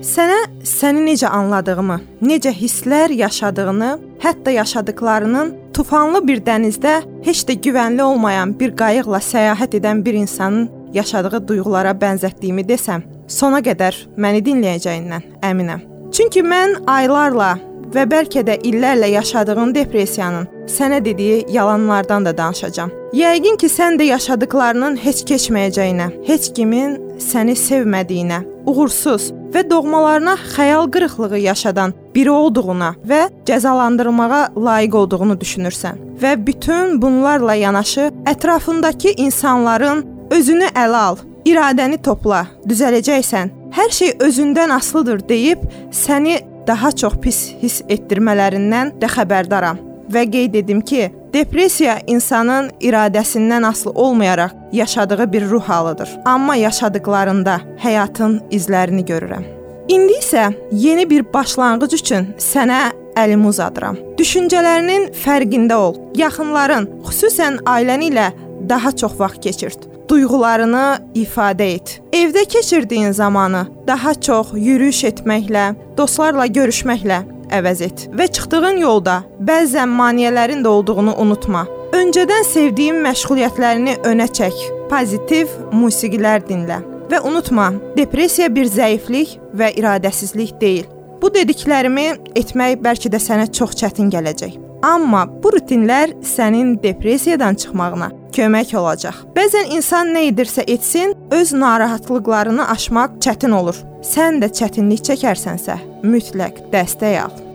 Sənə səni necə anladığımı, necə hisslər yaşadığını, hətta yaşadıklarının tufanlı bir dənizdə heç də güvənli olmayan bir qayıqla səyahət edən bir insanın yaşadığı duyğulara bənzətdiyimi desəm, sona qədər məni dinləyəcəyindən əminəm. Çünki mən aylarla və bəlkə də illərlə yaşadığım depressiyanın sənə dediyi yalanlardan da danışacağam. Yəqin ki, sən də yaşadıklarının heç keçməyəcəyinə, heç kimin səni sevmədiyinə, uğursuz və doğmalarına xəyal qırıqlığı yaşadan biri olduğuna və cəzalandırılmağa layiq olduğunu düşünürsən. Və bütün bunlarla yanaşı ətrafındakı insanların özünü ələ al, iradəni topla, düzələcəksən. Hər şey özündən asılıdır deyib səni daha çox pis hiss etdirmələrindən də xəbərdaram və qeyd edim ki, depressiya insanın iradəsindən asılı olmayaraq yaşadığı bir ruh halıdır. Amma yaşadıklarında həyatın izlərini görürəm. İndi isə yeni bir başlanğıc üçün sənə əlimi uzadıram. Düşüncələrinin fərqində ol. Yaxınların, xüsusən ailən ilə daha çox vaxt keçirt duyğularını ifadə et. Evdə keçirdiyin zamanı daha çox yürüyüş etməklə, dostlarla görüşməklə əvəz et və çıxdığın yolda bəzən maneələrin də olduğunu unutma. Öncədən sevdiyin məşğuliyyətlərini önə çək. Pozitiv musiqilər dinlə və unutma, depressiya bir zəiflik və iradəsizlik deyil. Bu dediklərimi etmək bəlkə də sənə çox çətin gələcək. Amma bu rutinlər sənin depressiyadan çıxmağına kömək olacaq. Bəzən insan nə edirsə etsin, öz narahatlıqlarını aşmaq çətin olur. Sən də çətinlik çəkərsənsə, mütləq dəstək al.